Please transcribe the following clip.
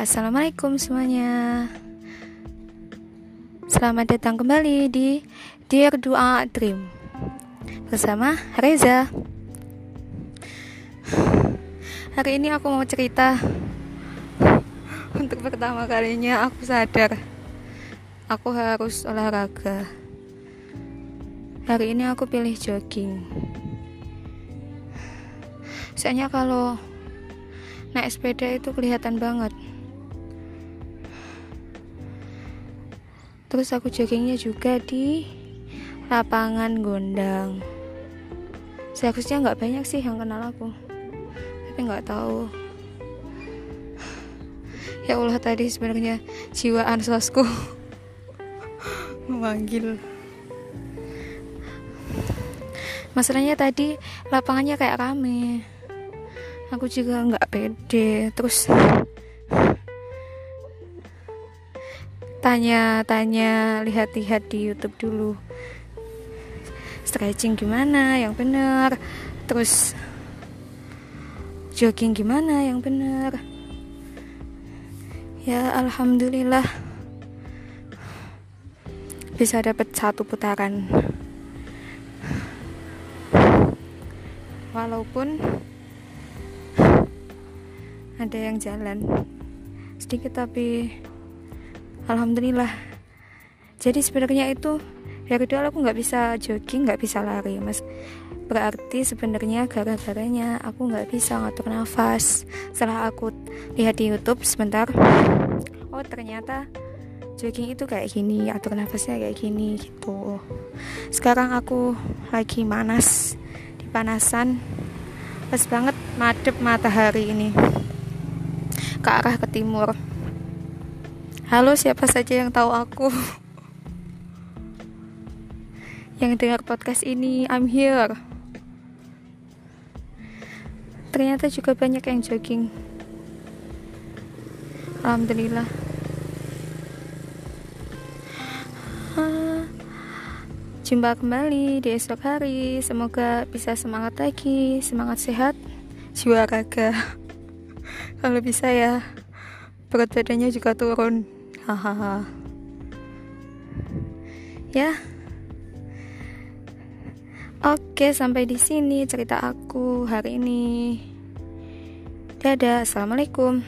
assalamualaikum semuanya. Selamat datang kembali di Dear Dua Dream bersama Reza. Hari ini aku mau cerita. Untuk pertama kalinya aku sadar aku harus olahraga. Hari ini aku pilih jogging. Soalnya kalau naik sepeda itu kelihatan banget. Terus aku joggingnya juga di lapangan gondang. Seharusnya nggak banyak sih yang kenal aku. Tapi nggak tahu. Ya Allah tadi sebenarnya jiwa ansosku memanggil. Masalahnya tadi lapangannya kayak rame aku juga nggak pede. Terus tanya-tanya lihat-lihat di YouTube dulu. Stretching gimana? Yang benar. Terus jogging gimana? Yang benar. Ya alhamdulillah. Bisa dapat satu putaran. Walaupun ada yang jalan. Sedikit tapi alhamdulillah. Jadi sebenarnya itu dari dulu aku nggak bisa jogging nggak bisa lari mas. Berarti sebenarnya gara-garanya aku nggak bisa ngatur nafas. Setelah aku lihat di YouTube sebentar oh ternyata jogging itu kayak gini atur nafasnya kayak gini gitu. Sekarang aku lagi manas di panasan pas banget madep matahari ini ke arah ke timur. Halo, siapa saja yang tahu aku? yang dengar podcast ini, I'm here. Ternyata juga banyak yang jogging. Alhamdulillah. Jumpa kembali di esok hari. Semoga bisa semangat lagi, semangat sehat, jiwa raga kalau bisa ya berat badannya juga turun. Hahaha. Ya. Oke sampai di sini cerita aku hari ini. Dadah assalamualaikum